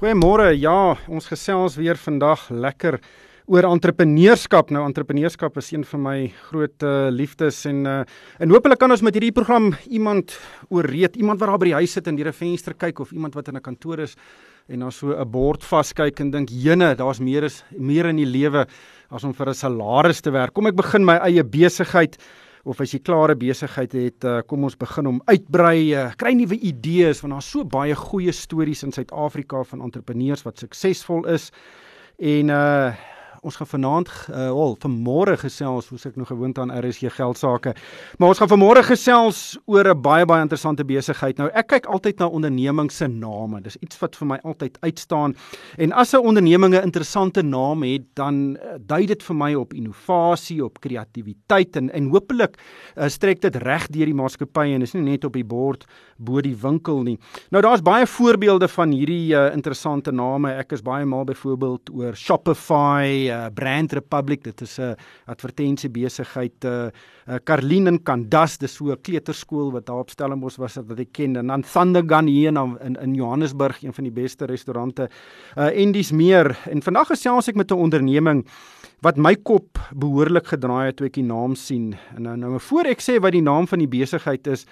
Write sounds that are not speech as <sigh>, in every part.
Goeiemôre. Ja, ons gesels weer vandag lekker oor entrepreneurskap. Nou entrepreneurskap is een van my groot uh, liefdes en uh, en hopelik kan ons met hierdie program iemand ooreed, iemand wat daar by die huis sit en deur 'n venster kyk of iemand wat in 'n kantoor is en dan so 'n bord vaskyk en dink, "Jene, daar's meer is meer in die lewe as om vir 'n salaris te werk. Kom ek begin my eie besigheid." Of as jy klare besigheid het, uh, kom ons begin om uitbrei, uh, kry nuwe idees want daar's so baie goeie stories in Suid-Afrika van entrepreneurs wat suksesvol is. En uh ons gaan vanaand uh wel vanmôre gesels soos ek nou gewoond aan RSG geld sake. Maar ons gaan vanmôre gesels oor 'n baie baie interessante besigheid. Nou ek kyk altyd na ondernemings se name. Dis iets wat vir my altyd uitstaan. En as 'n onderneming 'n interessante naam het, dan uh, dui dit vir my op innovasie, op kreatiwiteit en en hopelik uh, strek dit reg deur die maatskappy en is nie net op die bord bo die winkel nie. Nou daar's baie voorbeelde van hierdie uh, interessante name. Ek is baie maal byvoorbeeld oor Shopify uh, Brand Republic, dit is 'n uh, advertensie besigheid uh, uh Karlin en Kandas, dis so 'n kleuterskool wat daar op Stellenbosch was wat ek ken en dan Thundergun hier in in, in Johannesburg, een van die beste restaurante. Uh en dis meer. En vandag gesels ek met 'n onderneming wat my kop behoorlik gedraai het toe ek die naam sien. En nou nou voor ek sê wat die naam van die besigheid is,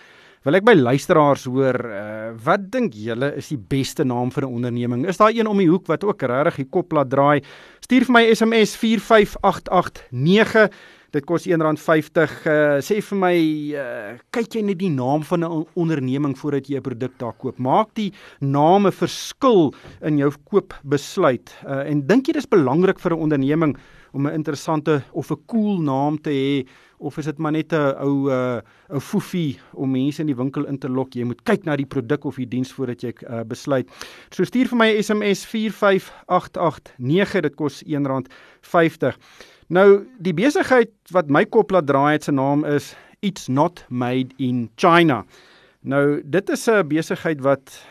Wil ek by luisteraars hoor, uh, wat dink julle is die beste naam vir 'n onderneming? Is daar een om die hoek wat ook regtig die kop laat draai? Stuur vir my SMS 45889. Dit kos R1.50. Uh, sê vir my, uh, kyk jy net die naam van 'n onderneming voordat jy 'n produk daar koop? Maak die name verskil in jou koopbesluit? Uh, en dink jy dis belangrik vir 'n onderneming om 'n interessante of 'n cool naam te hê? of is dit maar net 'n ou 'n uh, foefie om mense in die winkel in te lok? Jy moet kyk na die produk of die diens voordat jy uh, besluit. So stuur vir my SMS 45889. Dit kos R1.50. Nou die besigheid wat my kop laat draai het se naam is It's Not Made in China. Nou dit is 'n besigheid wat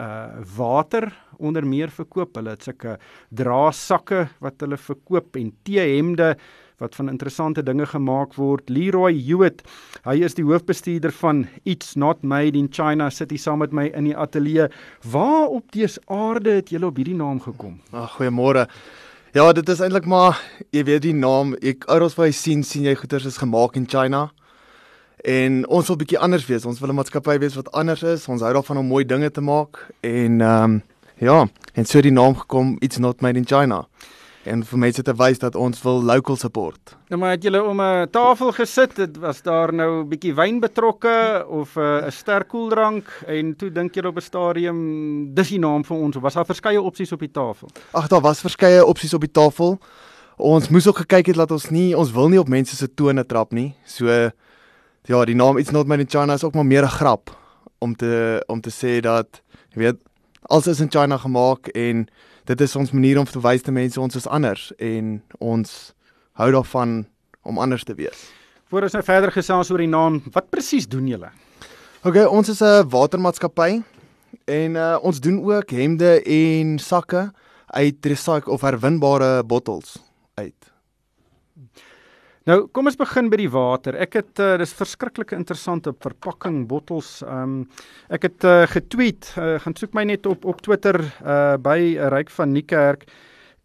uh water onder meer verkoop. Hulle het sulke draasakke wat hulle verkoop en teehemde wat van interessante dinge gemaak word. Leroy Hewitt, hy is die hoofbestuurder van It's Not Made in China City saam met my in die ateljee. Waar op dese aarde het jy op hierdie naam gekom? Ag, goeiemôre. Ja, dit is eintlik maar jy weet die naam, ek oral waar jy sien sien jy goeders is gemaak in China. En ons wil bietjie anders wees. Ons wil 'n maatskappy wees wat anders is. Ons hou daarvan om mooi dinge te maak en ehm um, ja, en so die naam gekom It's Not Made in China en vir mense te wys dat ons wil local support. Nou maar het julle om 'n tafel gesit, dit was daar nou 'n bietjie wyn betrokke of eh, 'n uh, sterk koeldrank en toe dink jy op 'n stadium dis die naam vir ons of was daar verskeie opsies op die tafel? Ag daar was verskeie opsies op die tafel. Ons moes ook gekyk het dat ons nie ons wil nie op mense se tone trap nie. So ja, die naam It's Not Made in China is ook maar meer 'n grap om te om te sê dat jy weet alles is in China gemaak en dit is ons manier om te wys te mense ons is anders en ons hou daarvan om anders te wees. Voor ons nou verder gesels oor die naam, wat presies doen julle? OK, ons is 'n watermaatskappy en uh, ons doen ook hemde en sakke uit recycle of herwinbare bottels uit. Nou, kom ons begin by die water. Ek het uh, dis verskriklike interessante verpakking bottels. Ehm um, ek het uh, getweet, uh, gaan soek my net op op Twitter uh by Ryk van Niekerk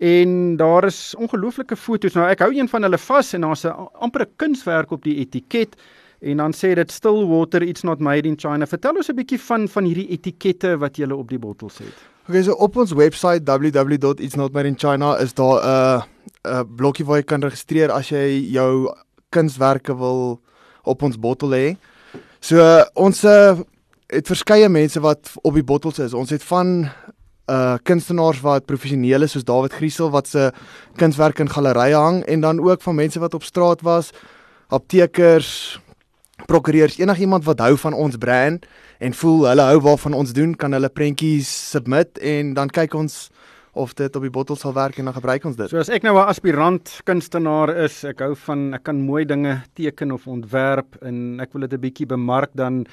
en daar is ongelooflike foto's. Nou ek hou een van hulle vas en daar's 'n amper 'n kunswerk op die etiket en dan sê dit still water it's not made in China. Vertel ons 'n bietjie van van hierdie etikette wat jy op die bottels het. Okay, so op ons webwerf www.itsnotmadeinchina is daar 'n uh, 'n blokkie waar jy kan registreer as jy jou kunswerke wil op ons bottel hê. So uh, ons uh, het verskeie mense wat op die bottels is. Ons het van uh kunstenaars wat professioneel is soos David Griesel wat se kunswerke in gallerye hang en dan ook van mense wat op straat was, aptekers, prokureurs, enigiemand wat hou van ons brand en voel hulle hou waarvan ons doen, kan hulle prentjies submit en dan kyk ons of dit op die bottel sal werk en dan gebruik ons dit. So as ek nou 'n aspirant kunstenaar is, ek hou van ek kan mooi dinge teken of ontwerp en ek wil dit 'n bietjie bemark dan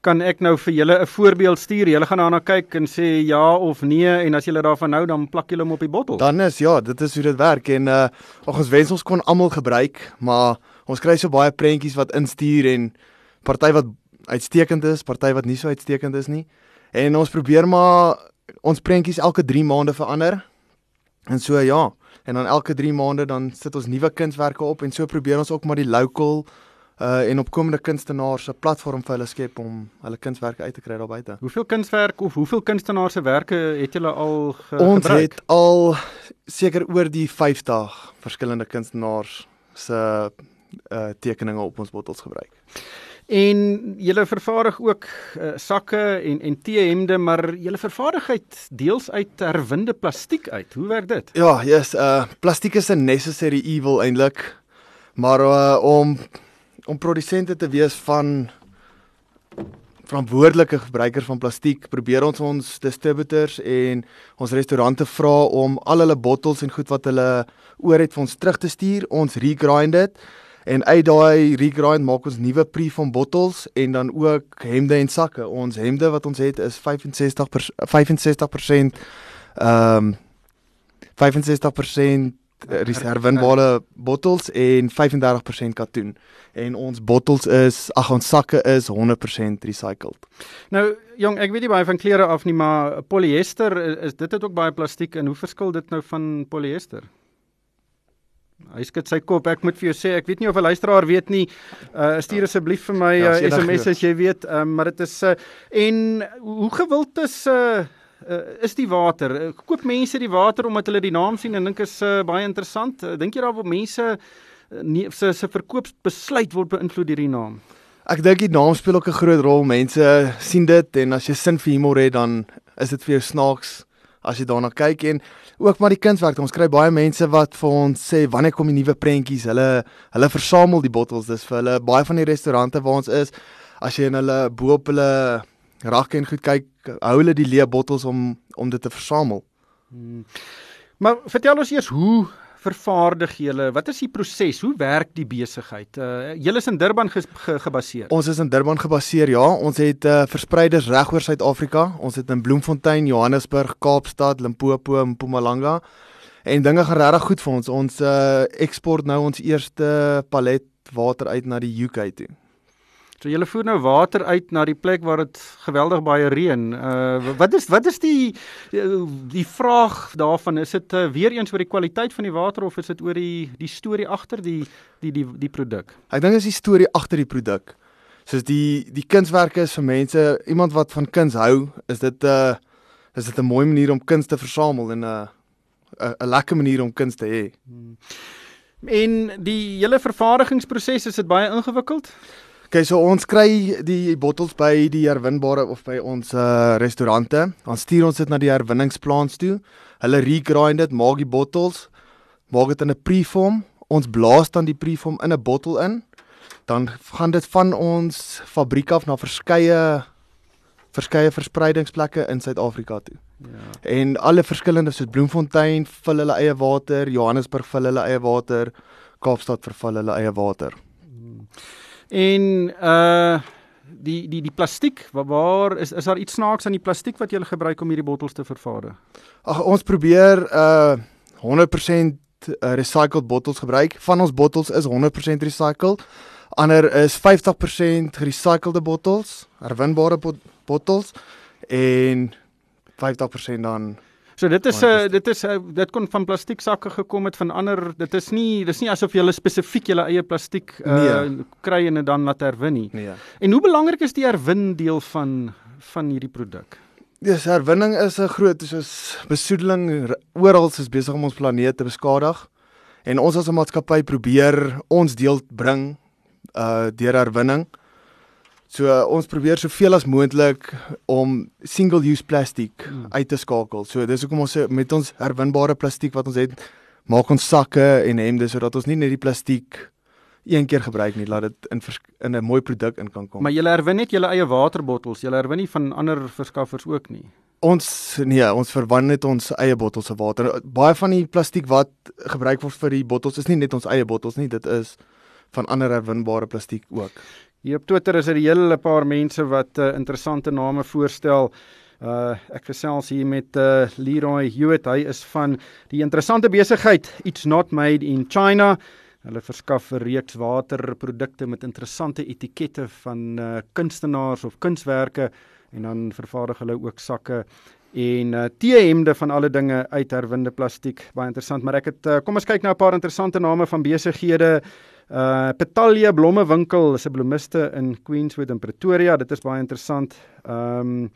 kan ek nou vir julle 'n voorbeeld stuur. Julle gaan daarna kyk en sê ja of nee en as julle daarvan hou dan plak julle hom op die bottel. Dan is ja, dit is hoe dit werk en uh ons wens ons kon almal gebruik, maar ons kry so baie prentjies wat instuur en party wat uitstekend is, party wat nie so uitstekend is nie. En ons probeer maar ons prentjies elke 3 maande verander. En so ja, en dan elke 3 maande dan sit ons nuwe kunswerke op en so probeer ons ook maar die local uh en opkomende kunstenaars se platform vir hulle skep om hulle kunswerke uit te kry daar buite. Hoeveel kunswerk of hoeveel kunstenaars se werke het julle al ge Ons gebruik? het al seker oor die 50 verskillende kunstenaars se uh tekeninge op ons bottels gebruik. En julle vervaardig ook uh, sakke en en T-hemde, maar julle vervaardig uit deels uit herwinde plastiek uit. Hoe werk dit? Ja, yes, uh plastiek is 'n necessary evil eintlik. Maar uh om om produsente te wees van verantwoordelike gebruikers van plastiek, probeer ons ons distributors en ons restaurante vra om al hulle bottels en goed wat hulle oor het vir ons terug te stuur. Ons regrind dit en uit daai regrind maak ons nuwe pre-form bottles en dan ook hemde en sakke. Ons hemde wat ons het is 65 65% ehm um, 65% herwinbare bottels en 35% katoen. En ons bottels is, ag ons sakke is 100% recycled. Nou, jong, ek weet nie baie van klere af nie, maar polyester is dit het ook baie plastiek en hoe verskil dit nou van polyester? Hy skud sy kop. Ek moet vir jou sê, ek weet nie of 'n luisteraar weet nie. Uh stuur asseblief vir my Ja, uh, SMS as jy weet, um, maar dit is uh en hoe gewild is uh Uh, is die water. Uh, koop mense die water omdat hulle die naam sien en dink is uh, baie interessant. Uh, dink jy daar word mense uh, nie se se verkoopsbesluit word beïnvloed deur die naam? Ek dink die naam speel ook 'n groot rol. Mense sien dit en as jy sin vir humor het, dan is dit vir jou snaaks as jy daarna kyk en ook maar die kunswerk. Ons kry baie mense wat vir ons sê wanneer kom die nuwe prentjies? Hulle hulle versamel die bottels. Dis vir hulle baie van die restaurante waar ons is. As jy in hulle bo op hulle rakke en goed kyk, hou hulle die leë bottels om om dit te versamel. Hmm. Maar vertel ons eers hoe vervaardig julle? Wat is die proses? Hoe werk die besigheid? Uh julle is in Durban ge ge gebaseer. Ons is in Durban gebaseer, ja. Ons het uh, verspreiders reg oor Suid-Afrika. Ons het in Bloemfontein, Johannesburg, Kaapstad, Limpopo, Mpumalanga. En dinge gaan regtig goed vir ons. Ons uh, eksport nou ons eerste palet water uit na die UK toe. So julle voer nou water uit na die plek waar dit geweldig baie reën. Uh wat is wat is die die vraag daarvan? Is dit uh, weer eens oor die kwaliteit van die water of is dit oor die die storie agter die die die die produk? Ek dink is die storie agter die produk. Soos die die kunswerke is vir mense, iemand wat van kuns hou, is dit 'n uh, is dit 'n mooi manier om kuns te versamel en 'n uh, 'n 'n lekker manier om kuns te hê. Hmm. En die hele vervaardigingsproses is dit baie ingewikkeld? Okay, so ons kry die bottels by die herwinbare of by ons uh, restaurante. Dan stuur ons dit na die herwinningsplaas toe. Hulle regrind dit, maak die bottels, maak dit in 'n preform. Ons blaas dan die preform in 'n bottel in. Dan gaan dit van ons fabriek af na verskeie verskeie verspreidingsplekke in Suid-Afrika toe. Ja. En alle verskillende soos Bloemfontein vul hulle eie water, Johannesburg vul hulle eie water, Kaapstad vervul hulle eie water. En uh die die die plastiek, waar, is is daar iets snaaks aan die plastiek wat jy gebruik om hierdie bottels te vervaardig? Ag ons probeer uh 100% recycled bottels gebruik. Van ons bottels is 100% recycled. Ander is 50% gerecyclede bottels, herwinbare bot bottels en 50% dan So dit is 'n uh, dit is 'n uh, dit kon van plastiek sakke gekom het van ander dit is nie dis nie asof jy spesifiek jou eie plastiek uh, nee. kry en dit dan laat herwin nie. Nee. En hoe belangrik is die herwin deel van van hierdie produk? Dis herwinning is 'n groot soos besoedeling oral is besig om ons planeet te beskadig. En ons as 'n maatskappy probeer ons deel bring uh deur herwinning. So uh, ons probeer soveel as moontlik om single use plastiek hmm. uit te skakel. So dis hoekom ons met ons herwinbare plastiek wat ons het, maak ons sakke en hemde sodat ons nie net die plastiek een keer gebruik nie, laat dit in in 'n mooi produk in kan kom. Maar jy herwin net jou eie waterbottels, jy herwin nie van ander verskaffers ook nie. Ons nee, ons verwan net ons eie bottels se water. Baie van die plastiek wat gebruik word vir die bottels is nie net ons eie bottels nie, dit is van ander herwinbare plastiek ook. Hier op Twitter is er 'n hele paar mense wat uh, interessante name voorstel. Uh ek gesels hier met uh Leroy Hewitt. Hy is van die interessante besigheid It's Not Made in China. Hulle verskaf 'n reeks waterprodukte met interessante etikette van uh kunstenaars of kunswerke en dan vervaardig hulle ook sakke en uh, T-hemde van alle dinge uit herwinde plastiek. Baie interessant, maar ek het uh, kom ons kyk nou 'n paar interessante name van besighede. Uh Petalia Blommewinkel is 'n bloemiste in Queenswood in Pretoria. Dit is baie interessant. Ehm um,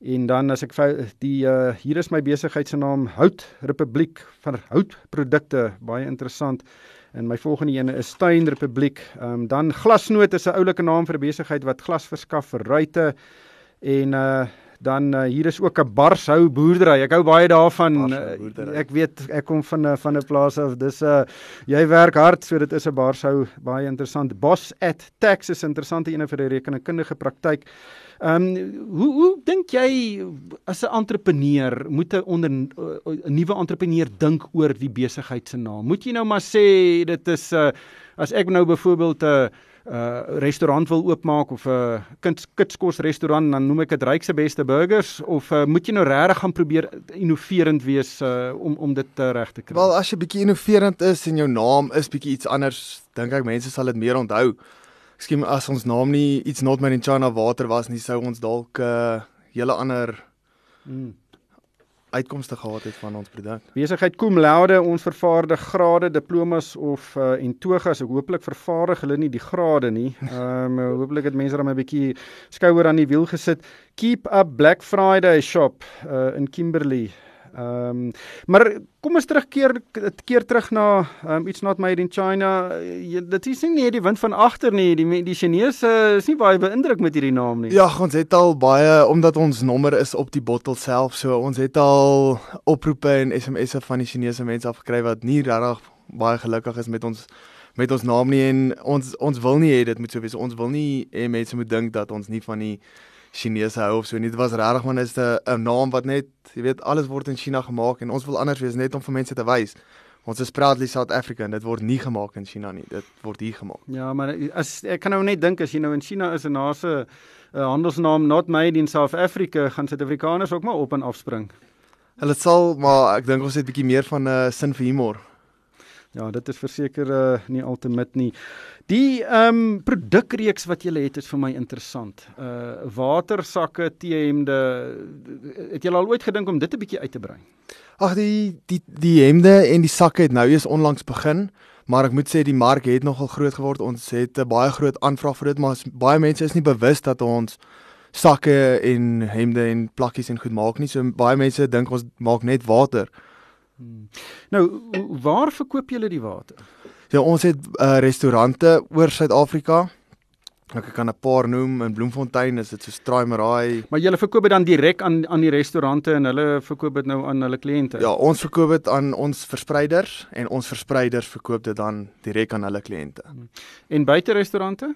en dan as ek die uh hier is my besigheid se naam Hout Republiek van houtprodukte, baie interessant. En my volgende een is Stein Republiek. Ehm um, dan Glasnoot is 'n oulike naam vir 'n besigheid wat glas verskaf vir ruitte en uh dan uh, hier is ook 'n barshou boerdery. Ek hou baie daarvan. Uh, ek weet ek kom van 'n van 'n plaas af. Dis 'n uh, jy werk hard, so dit is 'n barshou baie interessant. Boss at Tax is 'n interessante een vir 'n rekenkundige praktyk. Ehm um, hoe hoe dink jy as 'n entrepreneur moet 'n onder 'n nuwe entrepreneur dink oor die besigheid se naam? Moet jy nou maar sê dit is 'n uh, as ek nou byvoorbeeld 'n uh, uh restaurant wil oopmaak of 'n uh, kind kitskos restaurant dan noem ek dit ryk se beste burgers of uh, moet jy nou regtig gaan probeer innoverend wees uh, om om dit uh, reg te kry? Wel as jy bietjie innoverend is en jou naam is bietjie iets anders, dink ek mense sal dit meer onthou. Miskien as ons naam nie iets not made in China water was nie, sou ons dalk 'n uh, hele ander mm uitkomste gehad het van ons produk. Besigheid Cum Laude, ons vervaardig grade, diplomas of uh, en togas. Ek hooplik vervaardig hulle nie die grade nie. Ehm <laughs> um, hooplik het mense dan 'n bietjie skouer aan die wiel gesit. Keep up Black Friday shop uh, in Kimberley. Ehm um, maar kom ons terugkeer keer terug na um, iets not made in China. Jy, dit is nie net die wind van agter nie. Die die Chinese is nie baie beïndruk met hierdie naam nie. Ja, ons het al baie omdat ons nommer is op die bottel self. So ons het al oproepe en SMS'e van die Chinese mense afgekry wat nie regtig baie gelukkig is met ons met ons naam nie en ons ons wil nie hê dit moet so wees. Ons wil nie hê mense moet dink dat ons nie van die Chinese hou of so nie. Dit was regtig maar net 'n naam wat net, jy weet, alles word in China gemaak en ons wil anders wees net om vir mense te wys. Ons is proudly South Africa en dit word nie gemaak in China nie. Dit word hier gemaak. Ja, maar as ek kan nou net dink as jy nou in China is en na 'n handelsnaam not made in South Africa, gaan Suid-Afrikaners ook maar op en afspring. Hulle sal, maar ek dink ons het 'n bietjie meer van 'n uh, sin vir humor. Ja, dit is verseker uh, nie altemit nie. Die ehm um, produkreeks wat jy het is vir my interessant. Uh watersakke, T-hemde. Het jy al ooit gedink om dit 'n bietjie uit te brei? Ag die die die hemde en die sakke het nou eers onlangs begin, maar ek moet sê die mark het nogal groot geword. Ons het 'n baie groot aanvraag vir dit, maar baie mense is nie bewus dat ons sakke en hemde en plakkies en goed maak nie. So baie mense dink ons maak net water. Hmm. Nou, waar verkoop julle die water? Ja, ons het uh, restaurante oor Suid-Afrika. Ek kan 'n paar noem in Bloemfontein is dit so Straaimaraai. Maar julle verkoop dit dan direk aan aan die restaurante en hulle verkoop dit nou aan hulle kliënte. Ja, ons verkoop dit aan ons verspreiders en ons verspreiders verkoop dit dan direk aan hulle kliënte. Hmm. En buite restaurante?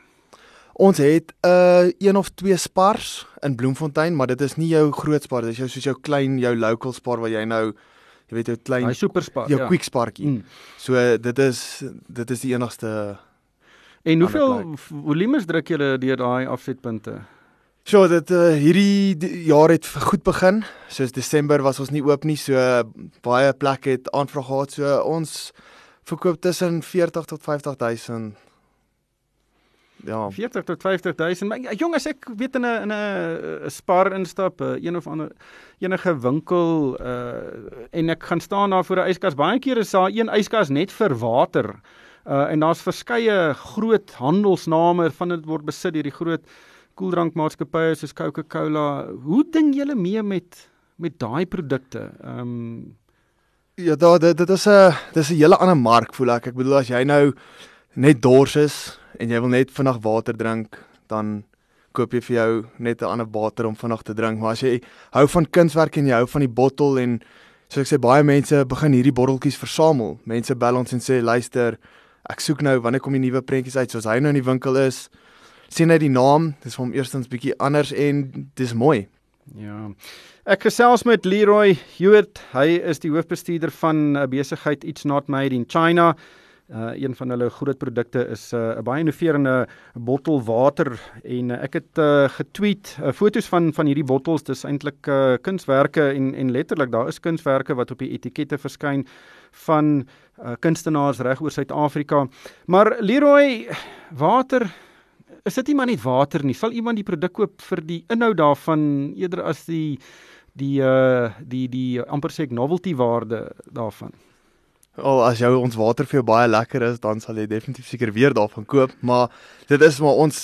Ons het 'n uh, een of twee spars in Bloemfontein, maar dit is nie jou groot spar, dit is jou soos jou klein jou local spar waar jy nou jy weet jou klein Daai superspar. Jou ja. quick sparkie. Mm. So dit is dit is die enigste En hoeveel volumes druk julle deur daai afsetpunte? So dit uh, hierdie jaar het goed begin. Soos Desember was ons nie oop nie, so baie plekke het aanvraag gehad. So ons verkoop tussen 40 tot 50 000 ja. 40 tot 50000 maar jong as ek weet in 'n in 'n spar instap een of ander enige winkel uh en ek gaan staan daar voor 'n yskas. Baie kere is daar een yskas net vir water uh en daar's verskeie groot handelsname van dit word besit deur die groot koeldrankmaatskappye soos Coca-Cola. Hoe ding julle mee met met daai produkte? Um ja da dit dit is 'n dis 'n hele ander mark voel ek. Ek bedoel as jy nou net dors is en jy wil net vinnig water drink, dan koop jy vir jou net 'n ander water om vinnig te drink. Maar as jy hou van kunswerk en jy hou van die bottel en so ek sê baie mense begin hierdie botteltjies versamel. Mense bel ons en sê luister, ek soek nou wanneer kom die nuwe prentjies uit soos hy nou in die winkel is. sien hy die naam, dis vir hom eerstens bietjie anders en dis mooi. Ja. Ek gesels met Leroy Hewitt. Hy is die hoofbestuurder van 'n besigheid It's Not Made in China. Uh een van hulle groot produkte is 'n uh, baie innoverende bottel water en uh, ek het uh, getweet uh, foto's van van hierdie bottels dis eintlik uh, kunswerke en en letterlik daar is kunswerke wat op die etikette verskyn van uh, kunstenaars reg oor Suid-Afrika. Maar Leroy water is dit nie maar net water nie. Sal iemand die produk koop vir die inhoud daarvan eerder as die die uh die die amper sê ek novelty waarde daarvan. Al as jou ons water vir jou baie lekker is, dan sal jy definitief seker weer daarvan koop, maar dit is maar ons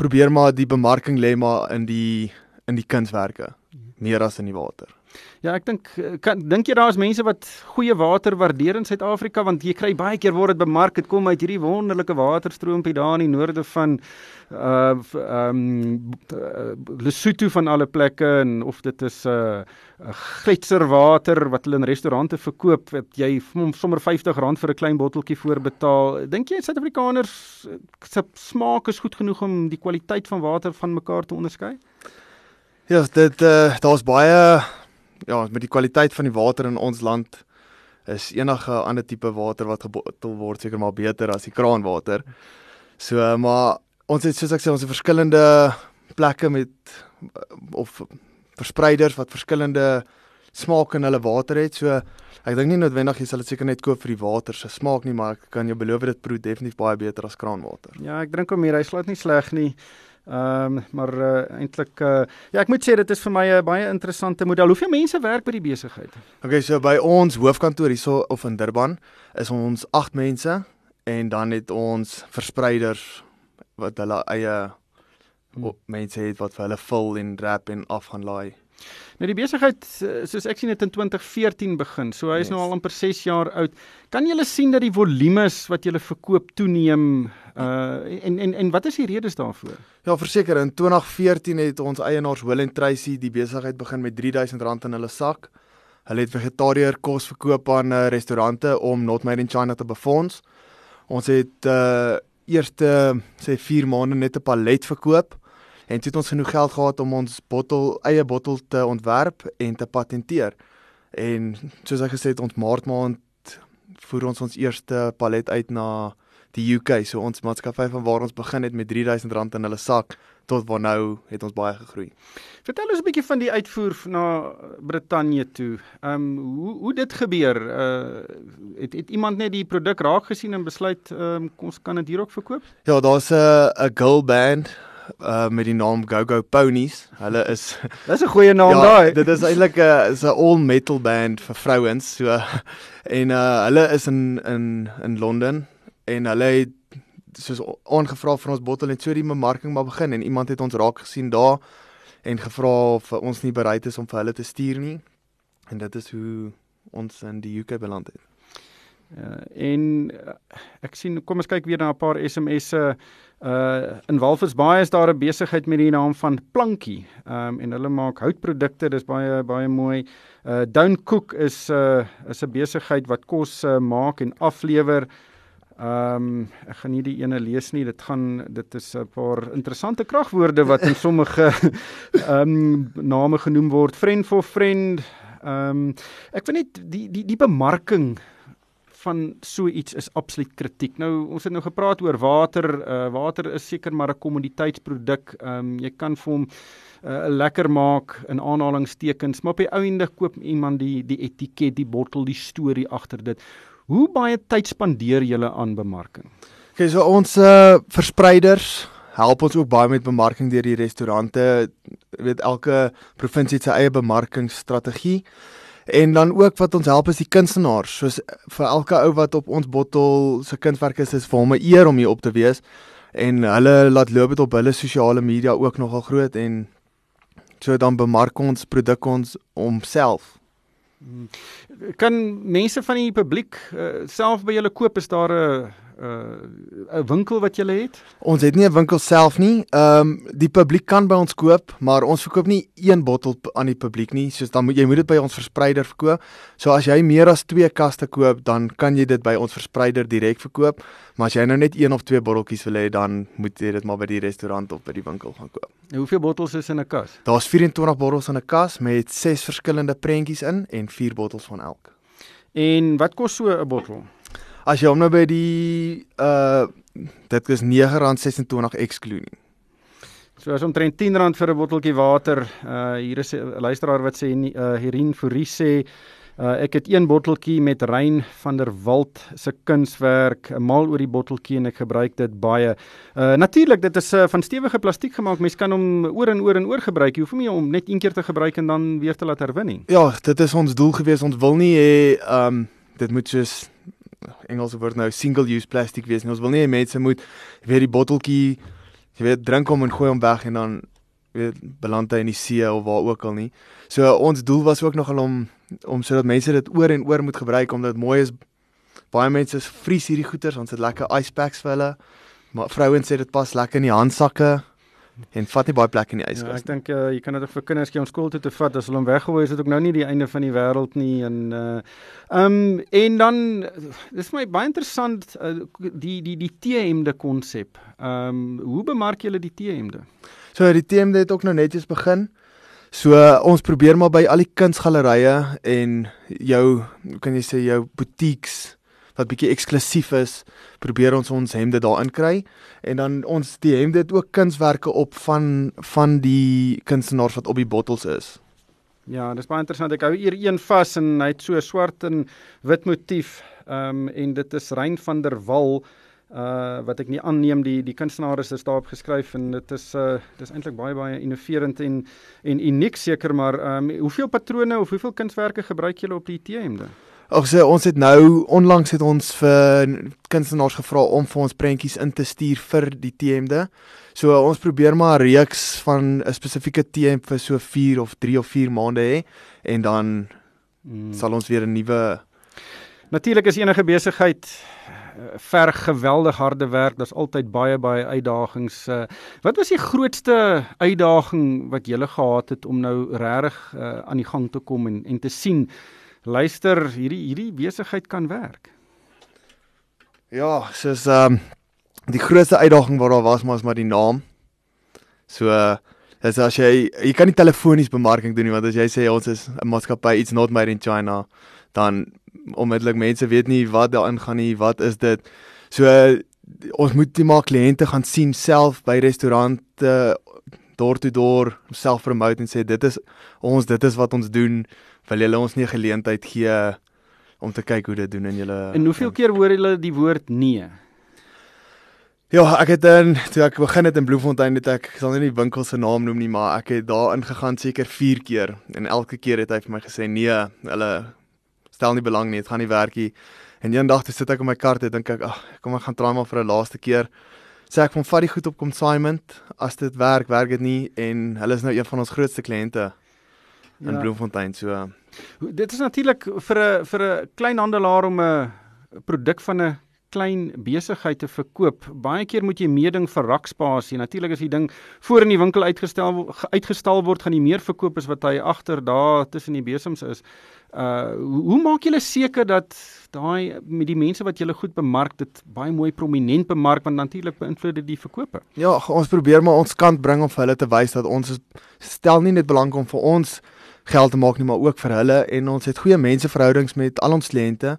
probeer maar die bemarking lê maar in die in die kunswerke meer as in die water. Ja, ek dink kan dink jy daar is mense wat goeie water waardeer in Suid-Afrika want jy kry baie keer word dit bemark dit kom uit hierdie wonderlike waterstroompie daar in die noorde van uh ehm um, Lesotho van alle plekke en of dit is 'n uh, gletserwater wat hulle in restaurante verkoop wat jy sommer R50 vir 'n klein botteltjie voorbetaal. Dink jy Suid-Afrikaners se smaak is goed genoeg om die kwaliteit van water van mekaar te onderskei? Ja, dit uh, daar's baie ja, met die kwaliteit van die water in ons land is enige ander tipe water wat gebottel word seker maar beter as die kraanwater. So, maar ons het soos ek sê ons het verskillende plekke met of verspreiders wat verskillende smaak in hulle water het. So ek dink nie noodwendig jy sal dit seker net koop vir die water se smaak nie, maar ek kan jou beloof dit proe definitief baie beter as kraanwater. Ja, ek drink hom hier, hy slaat nie sleg nie. Ehm um, maar uh, eintlik uh, ja, ek moet sê dit is vir my 'n baie interessante model. Hoeveel mense werk by die besigheid? Okay, so by ons hoofkantoor hierso of in Durban is ons 8 mense en dan het ons verspreiders wat hulle eie hmm. mense het wat vir hulle vul en wrap en af gaan laai. Nou die besigheid eh, soos ek sien dit in 2014 begin. So hy is nou yes. nou al amper 6 jaar oud. Kan jy sien dat die volumes wat jy verkoop toeneem uh en en en wat is die redes daarvoor? Ja, verseker in 2014 het ons eienaars Will and Tracy die besigheid begin met R3000 in hulle sak. Hulle het vegetariër kos verkoop aan uh, restaurante om Not Made in China te befonds. Ons het uh eerste sê 4 maande net 'n palet verkoop en het ons genoeg geld gehad om ons bottel eie bottel te ontwerp en te patenteer. En soos ek gesê het, ons maart maand voer ons ons eerste palet uit na die UK. So ons maatskappy van waar ons begin het met R3000 in hulle sak tot waar nou het ons baie gegroei. Vertel ons 'n bietjie van die uitvoer na Brittanje toe. Ehm um, hoe hoe dit gebeur? Uh het het iemand net die produk raak gesien en besluit ehm um, ons kan dit hier ook verkoop? Ja, daar's 'n 'n girl band uh met die naam Go Go Ponies. Hulle is <laughs> Dis 'n goeie naam ja, daai. Dit is eintlik 'n is 'n all metal band vir vrouens. So <laughs> en uh hulle is in in in Londen en hulle het soos aangevra vir ons bottel en so die bemarking maar begin en iemand het ons raak gesien daar en gevra of ons nie bereid is om vir hulle te stuur nie. En dit is hoe ons in die UK beland het. Ja, en uh, ek sien kom ons kyk weer na 'n paar SMS'e Uh in Walvisbaai is daar 'n besigheid met die naam van Plankie. Um en hulle maak houtprodukte, dis baie baie mooi. Uh Down Cook is 'n uh, is 'n besigheid wat kos uh, maak en aflewer. Um ek gaan nie die ene lees nie. Dit gaan dit is 'n paar interessante kragwoorde wat in sommige um <laughs> name genoem word. Friend for friend. Um ek weet net die die die bemarking van so iets is absoluut kritiek. Nou ons het nou gepraat oor water. Uh water is seker maar 'n kommoditeitsproduk. Ehm um, jy kan vir hom 'n uh, lekker maak in aanhalingstekens, maar op die ou ende koop iemand die die etiket, die bottel, die storie agter dit. Hoe baie tyd spandeer julle aan bemarking? Okay, so ons uh verspreiders help ons ook baie met bemarking deur die restaurante. Jy weet elke provinsie het sy eie bemarkingsstrategie. En dan ook wat ons help is die kunstenaars. Soos vir elke ou wat op ons bottel se kunswerk is, is vir hom 'n eer om hier op te wees. En hulle laat loop dit op hulle sosiale media ook nogal groot en so dan bemark ons produk ons homself. Hmm. Kan mense van die publiek uh, self by julle koop is daar 'n 'n winkel wat jy het? Ons het nie 'n winkel self nie. Ehm um, die publiek kan by ons koop, maar ons verkoop nie een bottel aan die publiek nie. Soos dan moet jy moet dit by ons verspreider verkoop. So as jy meer as 2 kaste koop, dan kan jy dit by ons verspreider direk verkoop. Maar as jy nou net een of twee botteltjies wil hê, dan moet jy dit maar by die restaurant of by die winkel gaan koop. En hoeveel bottels is in 'n kas? Daar's 24 bottels in 'n kas met 6 verskillende prentjies in en 4 bottels van elk. En wat kos so 'n bottel? As jy hom nou by die uh dit is R9.26 excluding. So as omtrent R10 vir 'n botteltjie water. Uh hier is 'n luisteraar wat sê uh Herin Fourie sê Uh, ek het een botteltjie met Rein van der Walt se kunswerk, 'n mal oor die botteltjie en ek gebruik dit baie. Uh natuurlik, dit is uh, van stewige plastiek gemaak. Mens kan hom oor en oor en oor gebruik. Jy hoef nie om net een keer te gebruik en dan weer te laat herwin nie. Ja, dit is ons doel gewees. Ons wil nie hê ehm um, dit moet soos Engelse woord nou single use plastiek wees nie. Ons wil nie mense moet weer die botteltjie jy weet drink hom en gooi hom weg en dan weet beland hy in die see of waar ook al nie. So ons doel was ook nogal om om sodat mense dit oor en oor moet gebruik omdat mooi is. Baie mense vries hierdie goeters, ons het lekker ice packs vir hulle. Maar vrouens sê dit pas lekker in die handsakke en vat nie baie plek in die yskas. Ja, ek dink uh, jy kan dit ook vir kinders gee om skool toe te vat as hulle hom weggooi is dit ook nou nie die einde van die wêreld nie en uh um en dan dis my baie interessant uh, die die die T-hemde konsep. Um hoe bemark julle die T-hemde? So die TMD het ook nou netjies begin. So uh, ons probeer maar by al die kunsgalerye en jou kan jy sê jou boutiques wat bietjie eksklusief is, probeer ons ons hemde daarin kry en dan ons die hemde het ook kunswerke op van van die kunstenaars wat op die bottels is. Ja, dis baie interessant. Ek hou hier een vas en hy het so swart en wit motief. Ehm um, en dit is Rein van der Wal uh wat ek nie aanneem die die kunstenaars is daarop geskryf en dit is uh dis eintlik baie baie innoverend en en uniek seker maar um hoeveel patrone of hoeveel kunswerke gebruik julle op die T-hemde? Ag so ons het nou onlangs het ons vir kunstenaars gevra om vir ons prentjies in te stuur vir die T-hemde. So ons probeer maar 'n reeks van 'n spesifieke T-hemd vir so 4 of 3 of 4 maande hê en dan hmm. sal ons weer 'n nuwe Natuurlik is enige besigheid verg geweldig harde werk. Daar's altyd baie baie uitdagings. Uh, wat was die grootste uitdaging wat jy gehad het om nou regtig uh, aan die gang te kom en en te sien luister hierdie hierdie besigheid kan werk? Ja, soos ehm um, die grootste uitdaging wat daar was is maar die naam. So uh, dis as jy jy kan nie telefonies bemarking doen nie want as jy sê ons is 'n maatskappy it's not made in China dan onmiddellik mense weet nie wat daarin gaan nie, wat is dit. So ons moet die maar kliënte gaan sien self by restaurante door toe door self promote en sê dit is ons dit is wat ons doen. Wil julle ons nie geleentheid gee om te kyk hoe dit doen in julle En hoeveel keer hoor julle die woord nee? Ja, ek het dan toe ek begin het in Bloemfontein het ek ek sal nie die winkel se naam noem nie, maar ek het daar ingegaan seker 4 keer en elke keer het hy vir my gesê nee, hulle stel nie belang nie, dit gaan nie werk nie. En eendag toe sit ek op my kar en dink ek, ag, kom ek gaan try maar vir 'n laaste keer. Sê ek van vat die goed op consignment, as dit werk, werk dit nie en hulle is nou een van ons grootste kliënte in ja. Bloemfontein so. Dit is natuurlik vir 'n vir 'n kleinhandelaar om 'n produk van 'n klein besigheid te verkoop. Baie keer moet jy meeding vir rakspasie. Natuurlik as die ding voor in die winkel uitgestel uitgestal word, gaan jy meer verkoop as wat hy agter daar tussen die besems is. Uh hoe maak julle seker dat daai met die mense wat julle goed bemark dit baie mooi prominent bemark want natuurlik beïnvloed dit die verkope. Ja, ons probeer maar ons kant bring om vir hulle te wys dat ons stel nie net belang om vir ons geld te maak nie, maar ook vir hulle en ons het goeie menseverhoudings met al ons kliënte.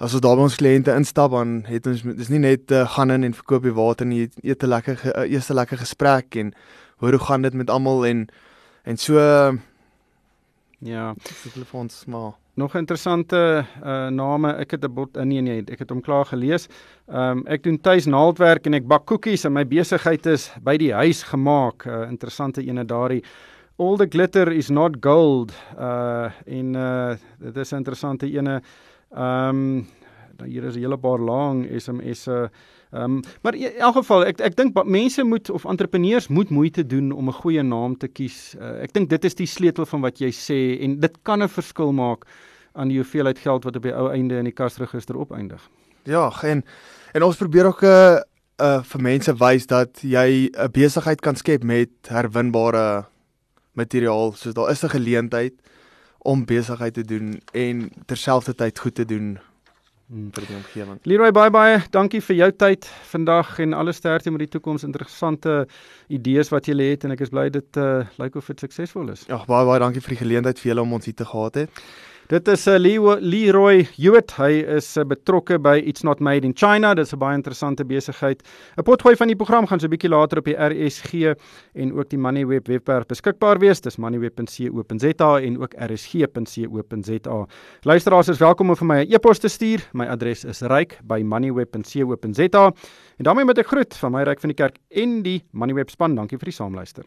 As ons daar by ons kliënte instap dan het ons dis nie net uh, gaan in en verkoop die water nie, eet 'n lekker uh, eers 'n lekker gesprek en hoor hoe gaan dit met almal en en so uh, Ja, telefons maar nog interessante uh name. Ek het 'n bot uh, nee nee, ek het hom klaar gelees. Um, ek doen tuis naaldwerk en ek bak koekies en my besigheid is by die huis gemaak. Uh interessante ene daardie All the glitter is not gold. Uh en uh dit is 'n interessante ene. Ehm um, hier is 'n hele paar lang SMS'e. Ehm um, maar in elk geval ek ek dink mense moet of entrepreneurs moet moeite doen om 'n goeie naam te kies. Uh, ek dink dit is die sleutel van wat jy sê en dit kan 'n verskil maak aan die hoeveelheid geld wat op die ou einde in die kasregister opeindig. Ja, en en ons probeer ook 'n uh, uh, vir mense wys dat jy 'n besigheid kan skep met herwinbare materiaal. So daar is 'n geleentheid om besigheid te doen en terselfdertyd goed te doen Hmm, vir die omgewing. Leroy baie baie dankie vir jou tyd vandag en alle sterkte met die toekoms interessante idees wat jy het en ek is bly dit uh, lyk of dit suksesvol is. Ja baie baie dankie vir die geleentheid vir julle om ons hier te gehad het. Dit is 'n uh, Leroy Hewitt. Hy is uh, betrokke by It's Not Made in China. Dit is 'n baie interessante besigheid. 'n Potgooi van die program gaan so 'n bietjie later op die RSG en ook die Moneyweb webwerf beskikbaar wees. Dis moneyweb.co.za en ook rsg.co.za. Luisteraars is welkom om vir my 'n e-pos te stuur. My adres is ryk@moneyweb.co.za. En daarmee met 'n groet van my ryk van die kerk en die Moneyweb span. Dankie vir die saamluister.